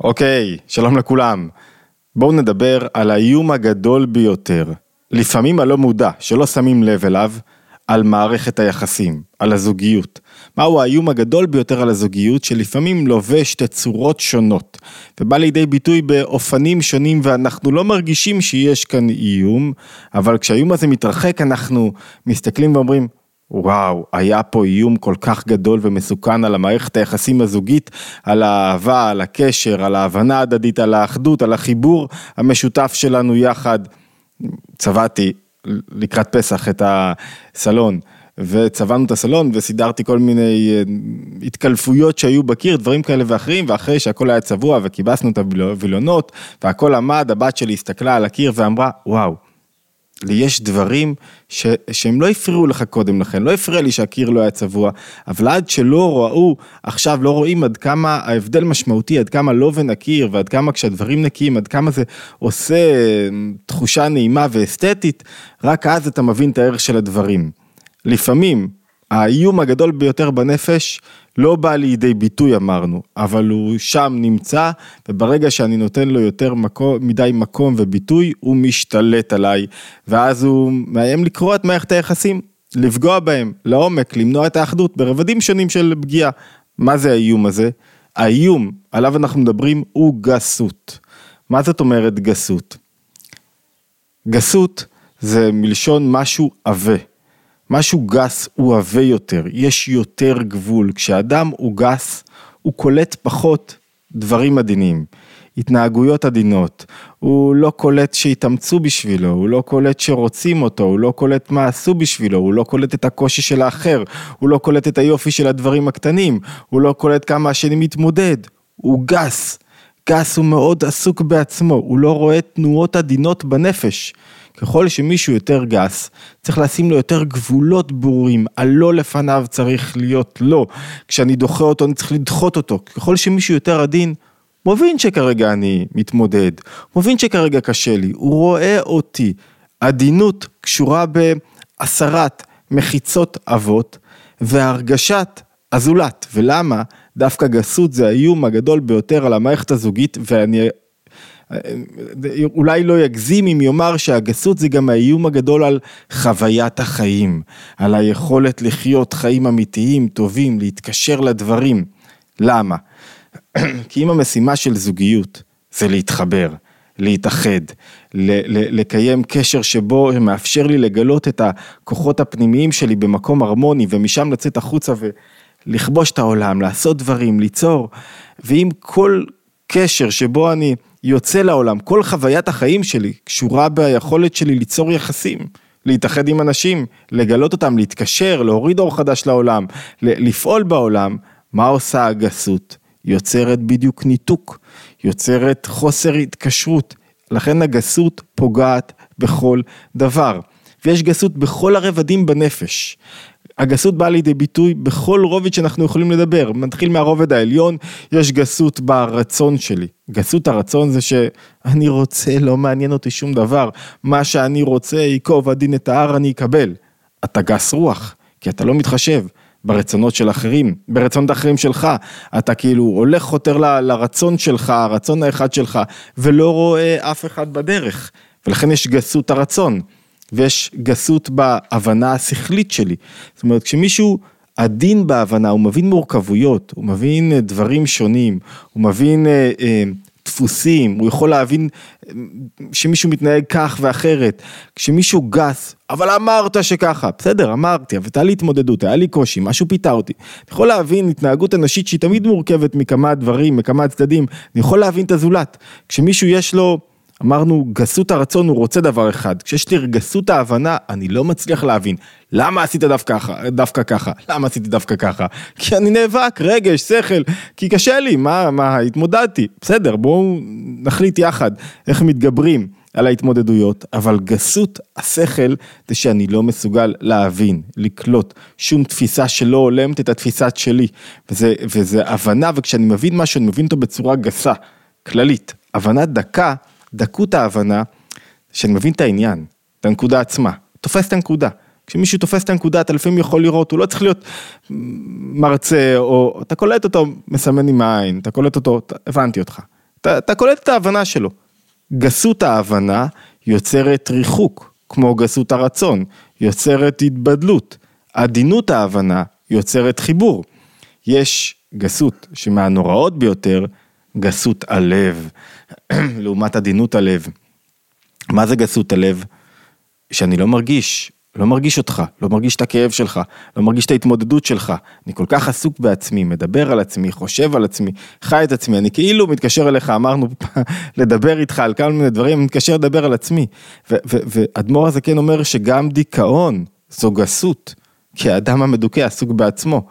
אוקיי, שלום לכולם. בואו נדבר על האיום הגדול ביותר, לפעמים הלא מודע, שלא שמים לב אליו, על מערכת היחסים, על הזוגיות. מהו האיום הגדול ביותר על הזוגיות, שלפעמים לובש תצורות שונות, ובא לידי ביטוי באופנים שונים, ואנחנו לא מרגישים שיש כאן איום, אבל כשהאיום הזה מתרחק, אנחנו מסתכלים ואומרים, וואו, היה פה איום כל כך גדול ומסוכן על המערכת היחסים הזוגית, על האהבה, על הקשר, על ההבנה ההדדית, על האחדות, על החיבור המשותף שלנו יחד. צבעתי לקראת פסח את הסלון, וצבענו את הסלון וסידרתי כל מיני אה, התקלפויות שהיו בקיר, דברים כאלה ואחרים, ואחרי שהכל היה צבוע וכיבסנו את הווילונות, והכל עמד, הבת שלי הסתכלה על הקיר ואמרה, וואו. יש דברים ש, שהם לא הפריעו לך קודם לכן, לא הפריע לי שהקיר לא היה צבוע, אבל עד שלא ראו, עכשיו לא רואים עד כמה ההבדל משמעותי, עד כמה לא ונקיר, ועד כמה כשהדברים נקיים, עד כמה זה עושה תחושה נעימה ואסתטית, רק אז אתה מבין את הערך של הדברים. לפעמים האיום הגדול ביותר בנפש לא בא לידי ביטוי אמרנו, אבל הוא שם נמצא, וברגע שאני נותן לו יותר מקום, מדי מקום וביטוי, הוא משתלט עליי, ואז הוא מאיים לקרוא את מערכת היחסים, לפגוע בהם, לעומק, למנוע את האחדות, ברבדים שונים של פגיעה. מה זה האיום הזה? האיום עליו אנחנו מדברים הוא גסות. מה זאת אומרת גסות? גסות זה מלשון משהו עבה. משהו גס הוא עבה יותר, יש יותר גבול. כשאדם הוא גס, הוא קולט פחות דברים עדינים, התנהגויות עדינות. הוא לא קולט שהתאמצו בשבילו, הוא לא קולט שרוצים אותו, הוא לא קולט מה עשו בשבילו, הוא לא קולט את הקושי של האחר, הוא לא קולט את היופי של הדברים הקטנים, הוא לא קולט כמה השני מתמודד. הוא גס. גס הוא מאוד עסוק בעצמו, הוא לא רואה תנועות עדינות בנפש. ככל שמישהו יותר גס, צריך לשים לו יותר גבולות ברורים, הלא לפניו צריך להיות לא. כשאני דוחה אותו, אני צריך לדחות אותו. ככל שמישהו יותר עדין, מבין שכרגע אני מתמודד, מבין שכרגע קשה לי, הוא רואה אותי. עדינות קשורה בהסרת מחיצות אבות והרגשת הזולת. ולמה? דווקא גסות זה האיום הגדול ביותר על המערכת הזוגית, ואני אולי לא יגזים אם יאמר שהגסות זה גם האיום הגדול על חוויית החיים, על היכולת לחיות חיים אמיתיים, טובים, להתקשר לדברים. למה? כי אם המשימה של זוגיות זה להתחבר, להתאחד, לקיים קשר שבו מאפשר לי לגלות את הכוחות הפנימיים שלי במקום הרמוני ומשם לצאת החוצה ולכבוש את העולם, לעשות דברים, ליצור, ואם כל קשר שבו אני יוצא לעולם, כל חוויית החיים שלי קשורה ביכולת שלי ליצור יחסים, להתאחד עם אנשים, לגלות אותם, להתקשר, להוריד אור חדש לעולם, לפעול בעולם, מה עושה הגסות? יוצרת בדיוק ניתוק, יוצרת חוסר התקשרות, לכן הגסות פוגעת בכל דבר. ויש גסות בכל הרבדים בנפש. הגסות באה לידי ביטוי בכל רובד שאנחנו יכולים לדבר, מתחיל מהרובד העליון, יש גסות ברצון שלי. גסות הרצון זה שאני רוצה, לא מעניין אותי שום דבר, מה שאני רוצה, ייקוב הדין את ההר, אני אקבל. אתה גס רוח, כי אתה לא מתחשב. ברצונות של אחרים, ברצונות אחרים שלך, אתה כאילו הולך חותר ל, לרצון שלך, הרצון האחד שלך, ולא רואה אף אחד בדרך, ולכן יש גסות הרצון. ויש גסות בהבנה השכלית שלי. זאת אומרת, כשמישהו עדין בהבנה, הוא מבין מורכבויות, הוא מבין אה, דברים שונים, הוא מבין אה, אה, דפוסים, הוא יכול להבין אה, שמישהו מתנהג כך ואחרת. כשמישהו גס, אבל אמרת שככה, בסדר, אמרתי, אבל הייתה לי התמודדות, היה לי קושי, משהו פיתה אותי. אני יכול להבין התנהגות אנשית שהיא תמיד מורכבת מכמה דברים, מכמה צדדים, אני יכול להבין את הזולת. כשמישהו יש לו... אמרנו, גסות הרצון הוא רוצה דבר אחד, כשיש לי גסות ההבנה, אני לא מצליח להבין, למה עשית דווקא ככה, דווקא ככה, למה עשיתי דווקא ככה, כי אני נאבק, רגש, שכל, כי קשה לי, מה, מה, התמודדתי, בסדר, בואו נחליט יחד איך מתגברים על ההתמודדויות, אבל גסות השכל זה שאני לא מסוגל להבין, לקלוט שום תפיסה שלא הולמת את התפיסה שלי, וזה, וזה הבנה, וכשאני מבין משהו, אני מבין אותו בצורה גסה, כללית, הבנה דקה, דקות ההבנה, שאני מבין את העניין, את הנקודה עצמה, תופס את הנקודה. כשמישהו תופס את הנקודה, אתה לפעמים יכול לראות, הוא לא צריך להיות מרצה, או אתה קולט אותו מסמן עם העין, אתה קולט אותו, הבנתי אותך. אתה, אתה קולט את ההבנה שלו. גסות ההבנה יוצרת ריחוק, כמו גסות הרצון, יוצרת התבדלות. עדינות ההבנה יוצרת חיבור. יש גסות שמהנוראות ביותר, גסות הלב, לעומת עדינות הלב. מה זה גסות הלב? שאני לא מרגיש, לא מרגיש אותך, לא מרגיש את הכאב שלך, לא מרגיש את ההתמודדות שלך. אני כל כך עסוק בעצמי, מדבר על עצמי, חושב על עצמי, חי את עצמי, אני כאילו מתקשר אליך, אמרנו לדבר איתך על כמה מיני דברים, אני מתקשר לדבר על עצמי. ואדמו"ר הזה כן אומר שגם דיכאון זו גסות, כי האדם המדוכא עסוק בעצמו.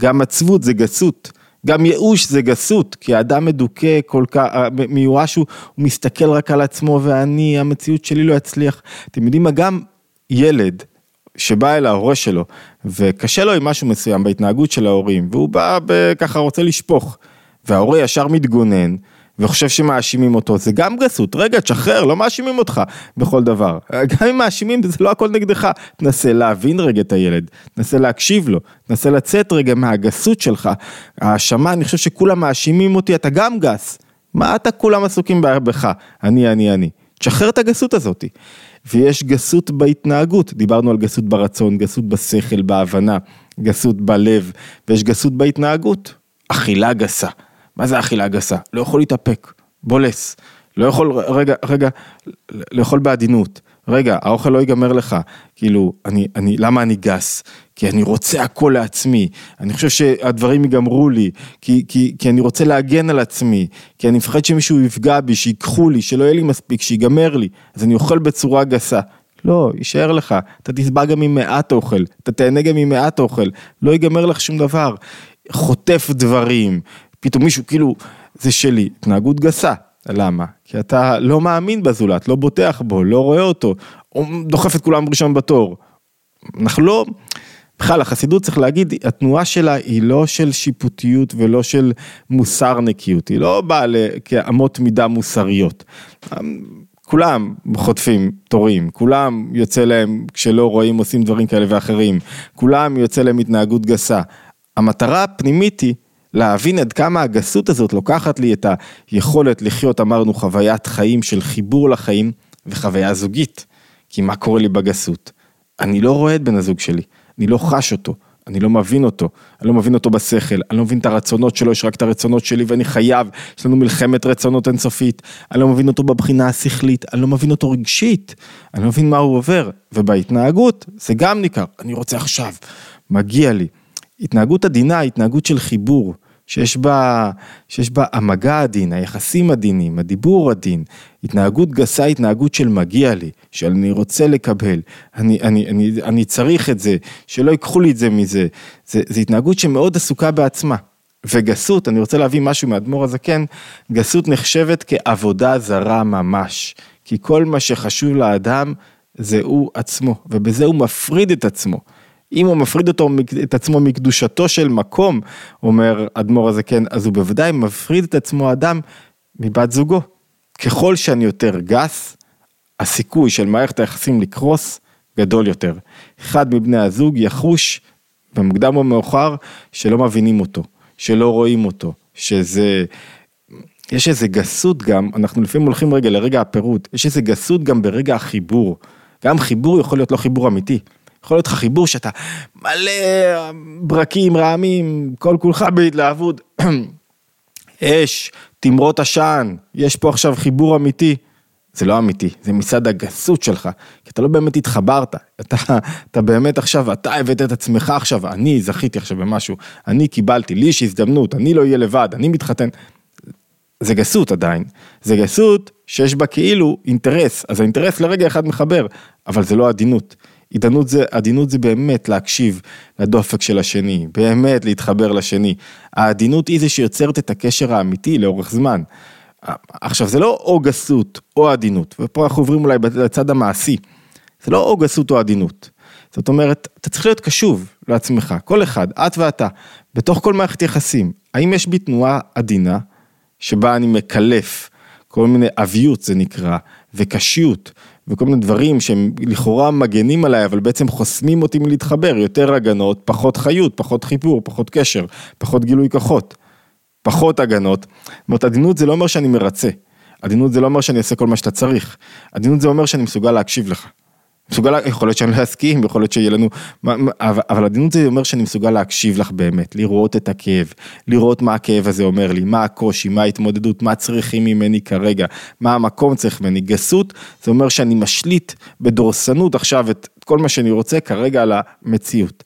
גם עצבות זה גסות. גם ייאוש זה גסות, כי האדם מדוכא כל כך, מיואש הוא, הוא מסתכל רק על עצמו ואני, המציאות שלי לא יצליח. אתם יודעים מה, גם ילד שבא אל ההורה שלו וקשה לו עם משהו מסוים בהתנהגות של ההורים והוא בא ככה רוצה לשפוך וההורה ישר מתגונן וחושב שמאשימים אותו, זה גם גסות, רגע תשחרר, לא מאשימים אותך בכל דבר, גם אם מאשימים זה לא הכל נגדך, תנסה להבין רגע את הילד, תנסה להקשיב לו, תנסה לצאת רגע מהגסות שלך, האשמה, אני חושב שכולם מאשימים אותי, אתה גם גס, מה אתה כולם עסוקים בך, אני, אני, אני, תשחרר את הגסות הזאתי. ויש גסות בהתנהגות, דיברנו על גסות ברצון, גסות בשכל, בהבנה, גסות בלב, ויש גסות בהתנהגות, אכילה גסה. מה זה אכילה גסה? לא יכול להתאפק, בולס, לא יכול, רגע, רגע, לאכול בעדינות, רגע, האוכל לא ייגמר לך, כאילו, אני, אני, למה אני גס? כי אני רוצה הכל לעצמי, אני חושב שהדברים ייגמרו לי, כי, כי, כי אני רוצה להגן על עצמי, כי אני מפחד שמישהו יפגע בי, שיקחו לי, שלא יהיה לי מספיק, שיגמר לי, אז אני אוכל בצורה גסה. לא, יישאר לך, אתה תשבע גם ממעט אוכל, אתה תהנה גם ממעט אוכל, לא ייגמר לך שום דבר. חוטף דברים, פתאום מישהו כאילו, זה שלי, התנהגות גסה. למה? כי אתה לא מאמין בזולת, לא בוטח בו, לא רואה אותו, או דוחף את כולם ראשון בתור. אנחנו לא, בכלל החסידות צריך להגיד, התנועה שלה היא לא של שיפוטיות ולא של מוסר נקיות, היא לא באה כאמות מידה מוסריות. כולם חוטפים תורים, כולם יוצא להם כשלא רואים עושים דברים כאלה ואחרים, כולם יוצא להם התנהגות גסה. המטרה הפנימית היא להבין עד כמה הגסות הזאת לוקחת לי את היכולת לחיות, אמרנו, חוויית חיים של חיבור לחיים וחוויה זוגית. כי מה קורה לי בגסות? אני לא רואה את בן הזוג שלי, אני לא חש אותו, אני לא מבין אותו, אני לא מבין אותו בשכל, אני לא מבין את הרצונות שלו, יש רק את הרצונות שלי ואני חייב, יש לנו מלחמת רצונות אינסופית, אני לא מבין אותו בבחינה השכלית, אני לא מבין אותו רגשית, אני לא מבין מה הוא עובר, ובהתנהגות זה גם ניכר, אני רוצה עכשיו, מגיע לי. התנהגות עדינה, התנהגות של חיבור, שיש בה, שיש בה המגע עדין, היחסים עדינים, הדיבור עדין, התנהגות גסה, התנהגות של מגיע לי, של אני רוצה לקבל, אני, אני, אני, אני צריך את זה, שלא ייקחו לי את זה מזה, זה, זה התנהגות שמאוד עסוקה בעצמה. וגסות, אני רוצה להביא משהו מאדמו"ר הזקן, גסות נחשבת כעבודה זרה ממש, כי כל מה שחשוב לאדם זה הוא עצמו, ובזה הוא מפריד את עצמו. אם הוא מפריד אותו, את עצמו מקדושתו של מקום, אומר אדמו"ר הזה כן, אז הוא בוודאי מפריד את עצמו אדם מבת זוגו. ככל שאני יותר גס, הסיכוי של מערכת היחסים לקרוס גדול יותר. אחד מבני הזוג יחוש במוקדם או מאוחר שלא מבינים אותו, שלא רואים אותו, שזה... יש איזה גסות גם, אנחנו לפעמים הולכים רגע לרגע הפירוט, יש איזה גסות גם ברגע החיבור. גם חיבור יכול להיות לא חיבור אמיתי. יכול להיות לך חיבור שאתה מלא ברקים, רעמים, כל כולך בהתלהבות. אש, תמרות עשן, יש פה עכשיו חיבור אמיתי. זה לא אמיתי, זה מצד הגסות שלך, כי אתה לא באמת התחברת, אתה, אתה באמת עכשיו, אתה הבאת את עצמך עכשיו, אני זכיתי עכשיו במשהו, אני קיבלתי, לי יש הזדמנות, אני לא אהיה לבד, אני מתחתן. זה גסות עדיין, זה גסות שיש בה כאילו אינטרס, אז האינטרס לרגע אחד מחבר, אבל זה לא עדינות. עדינות זה, עדינות זה באמת להקשיב לדופק של השני, באמת להתחבר לשני. העדינות היא זה שיוצרת את הקשר האמיתי לאורך זמן. עכשיו זה לא או גסות או עדינות, ופה אנחנו עוברים אולי לצד המעשי. זה לא או גסות או עדינות. זאת אומרת, אתה צריך להיות קשוב לעצמך, כל אחד, את ואתה, בתוך כל מערכת יחסים. האם יש בי תנועה עדינה, שבה אני מקלף כל מיני אביות זה נקרא, וקשיות, וכל מיני דברים שהם לכאורה מגנים עליי, אבל בעצם חוסמים אותי מלהתחבר, יותר הגנות, פחות חיות, פחות חיבור, פחות קשר, פחות גילוי כוחות. פחות הגנות. זאת אומרת, עדינות זה לא אומר שאני מרצה. עדינות זה לא אומר שאני אעשה כל מה שאתה צריך. עדינות זה אומר שאני מסוגל להקשיב לך. מסוגל, יכול להיות שאני לא אסכים, יכול להיות שיהיה לנו, אבל עדינות זה אומר שאני מסוגל להקשיב לך באמת, לראות את הכאב, לראות מה הכאב הזה אומר לי, מה הקושי, מה ההתמודדות, מה צריכים ממני כרגע, מה המקום צריך ממני. גסות זה אומר שאני משליט בדורסנות עכשיו את כל מה שאני רוצה כרגע על המציאות.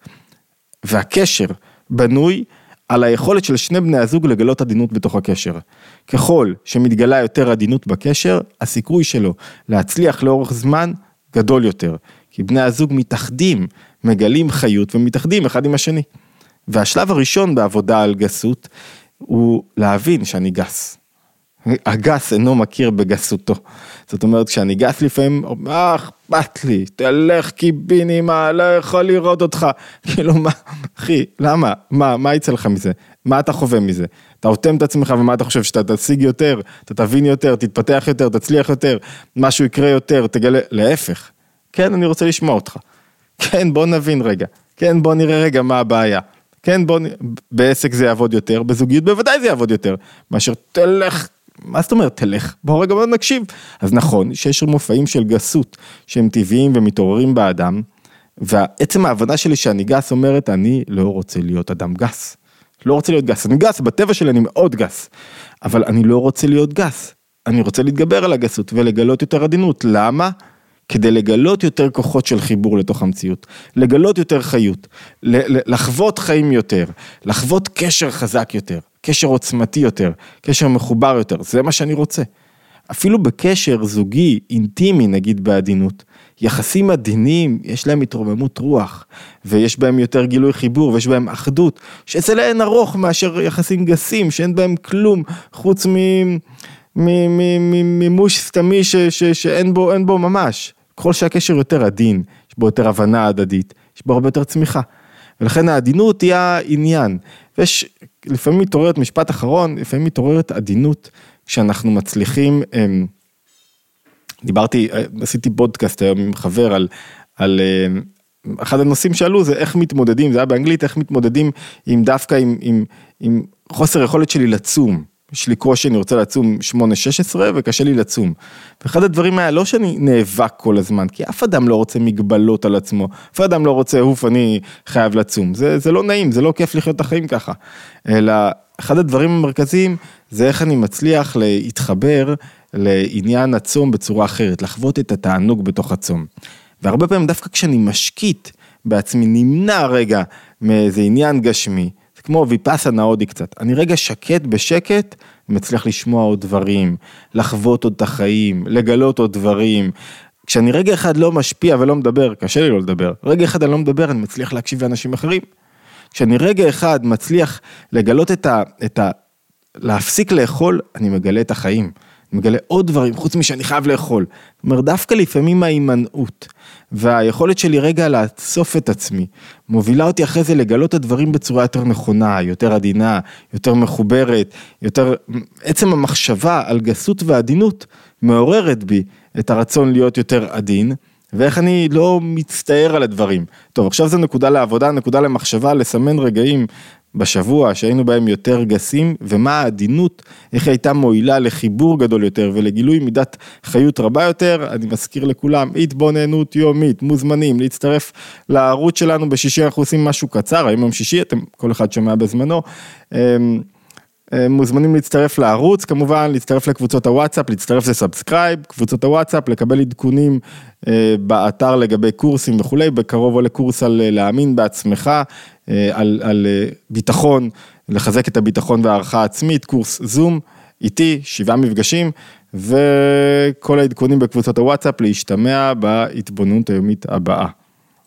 והקשר בנוי על היכולת של שני בני הזוג לגלות עדינות בתוך הקשר. ככל שמתגלה יותר עדינות בקשר, הסיכוי שלו להצליח לאורך זמן גדול יותר. כי בני הזוג מתאחדים, מגלים חיות ומתאחדים אחד עם השני. והשלב הראשון בעבודה על גסות הוא להבין שאני גס. הגס אינו מכיר בגסותו. זאת אומרת, כשאני גס לפעמים, מה אכפת לי, תלך קיבינימה, לא יכול לראות אותך. כאילו, מה, אחי, למה? מה, מה יצא לך מזה? מה אתה חווה מזה? אתה אוטם את עצמך ומה אתה חושב שאתה תשיג יותר, אתה תבין יותר, תתפתח יותר, תצליח יותר, משהו יקרה יותר, תגלה, להפך. כן, אני רוצה לשמוע אותך. כן, בוא נבין רגע. כן, בוא נראה רגע מה הבעיה. כן, בוא, בעסק זה יעבוד יותר, בזוגיות בוודאי זה יעבוד יותר, מאשר תלך מה זאת אומרת תלך? בוא רגע נקשיב. אז נכון שיש מופעים של גסות שהם טבעיים ומתעוררים באדם, ועצם ההבנה שלי שאני גס אומרת אני לא רוצה להיות אדם גס. לא רוצה להיות גס, אני גס, בטבע שלי אני מאוד גס, אבל אני לא רוצה להיות גס. אני רוצה להתגבר על הגסות ולגלות יותר עדינות, למה? כדי לגלות יותר כוחות של חיבור לתוך המציאות, לגלות יותר חיות, לחוות חיים יותר, לחוות קשר חזק יותר. קשר עוצמתי יותר, קשר מחובר יותר, זה מה שאני רוצה. אפילו בקשר זוגי, אינטימי נגיד בעדינות, יחסים עדינים, יש להם התרוממות רוח, ויש בהם יותר גילוי חיבור, ויש בהם אחדות, שזה לאין ארוך מאשר יחסים גסים, שאין בהם כלום, חוץ ממימוש סתמי ש, ש, שאין בו, בו ממש. ככל שהקשר יותר עדין, יש בו יותר הבנה הדדית, יש בו הרבה יותר צמיחה. ולכן העדינות היא העניין. ויש, לפעמים מתעוררת, משפט אחרון, לפעמים מתעוררת עדינות כשאנחנו מצליחים, אמ, דיברתי, עשיתי פודקאסט היום עם חבר על, על אמ, אחד הנושאים שעלו זה איך מתמודדים, זה היה באנגלית, איך מתמודדים עם דווקא עם, עם, עם חוסר יכולת שלי לצום. יש לי קושי, אני רוצה לצום 8-16 וקשה לי לצום. ואחד הדברים היה לא שאני נאבק כל הזמן, כי אף אדם לא רוצה מגבלות על עצמו, אף אדם לא רוצה, אוף, אני חייב לצום. זה, זה לא נעים, זה לא כיף לחיות את החיים ככה. אלא אחד הדברים המרכזיים זה איך אני מצליח להתחבר לעניין הצום בצורה אחרת, לחוות את התענוג בתוך הצום. והרבה פעמים דווקא כשאני משקיט בעצמי, נמנע רגע מאיזה עניין גשמי, כמו ויפאסנה הודי קצת, אני רגע שקט בשקט, מצליח לשמוע עוד דברים, לחוות עוד את החיים, לגלות עוד דברים. כשאני רגע אחד לא משפיע ולא מדבר, קשה לי לא לדבר, רגע אחד אני לא מדבר, אני מצליח להקשיב לאנשים אחרים. כשאני רגע אחד מצליח לגלות את ה... את ה להפסיק לאכול, אני מגלה את החיים. מגלה עוד דברים חוץ משאני חייב לאכול. זאת אומרת, דווקא לפעמים ההימנעות והיכולת שלי רגע לאסוף את עצמי, מובילה אותי אחרי זה לגלות את הדברים בצורה יותר נכונה, יותר עדינה, יותר מחוברת, יותר, עצם המחשבה על גסות ועדינות מעוררת בי את הרצון להיות יותר עדין. ואיך אני לא מצטער על הדברים. טוב, עכשיו זו נקודה לעבודה, נקודה למחשבה, לסמן רגעים בשבוע שהיינו בהם יותר גסים, ומה העדינות, איך הייתה מועילה לחיבור גדול יותר ולגילוי מידת חיות רבה יותר, אני מזכיר לכולם, התבוננות יומית, מוזמנים להצטרף לערוץ שלנו בשישי אנחנו עושים משהו קצר, היום יום שישי, אתם, כל אחד שומע בזמנו. אמ, מוזמנים להצטרף לערוץ, כמובן להצטרף לקבוצות הוואטסאפ, להצטרף ל subscribe, קבוצות הוואטסאפ, לקבל עדכונים אה, באתר לגבי קורסים וכולי, בקרוב עולה קורס על אה, להאמין בעצמך, אה, על, על ביטחון, לחזק את הביטחון והערכה העצמית, קורס זום, איתי, שבעה מפגשים, וכל העדכונים בקבוצות הוואטסאפ להשתמע בהתבוננות היומית הבאה.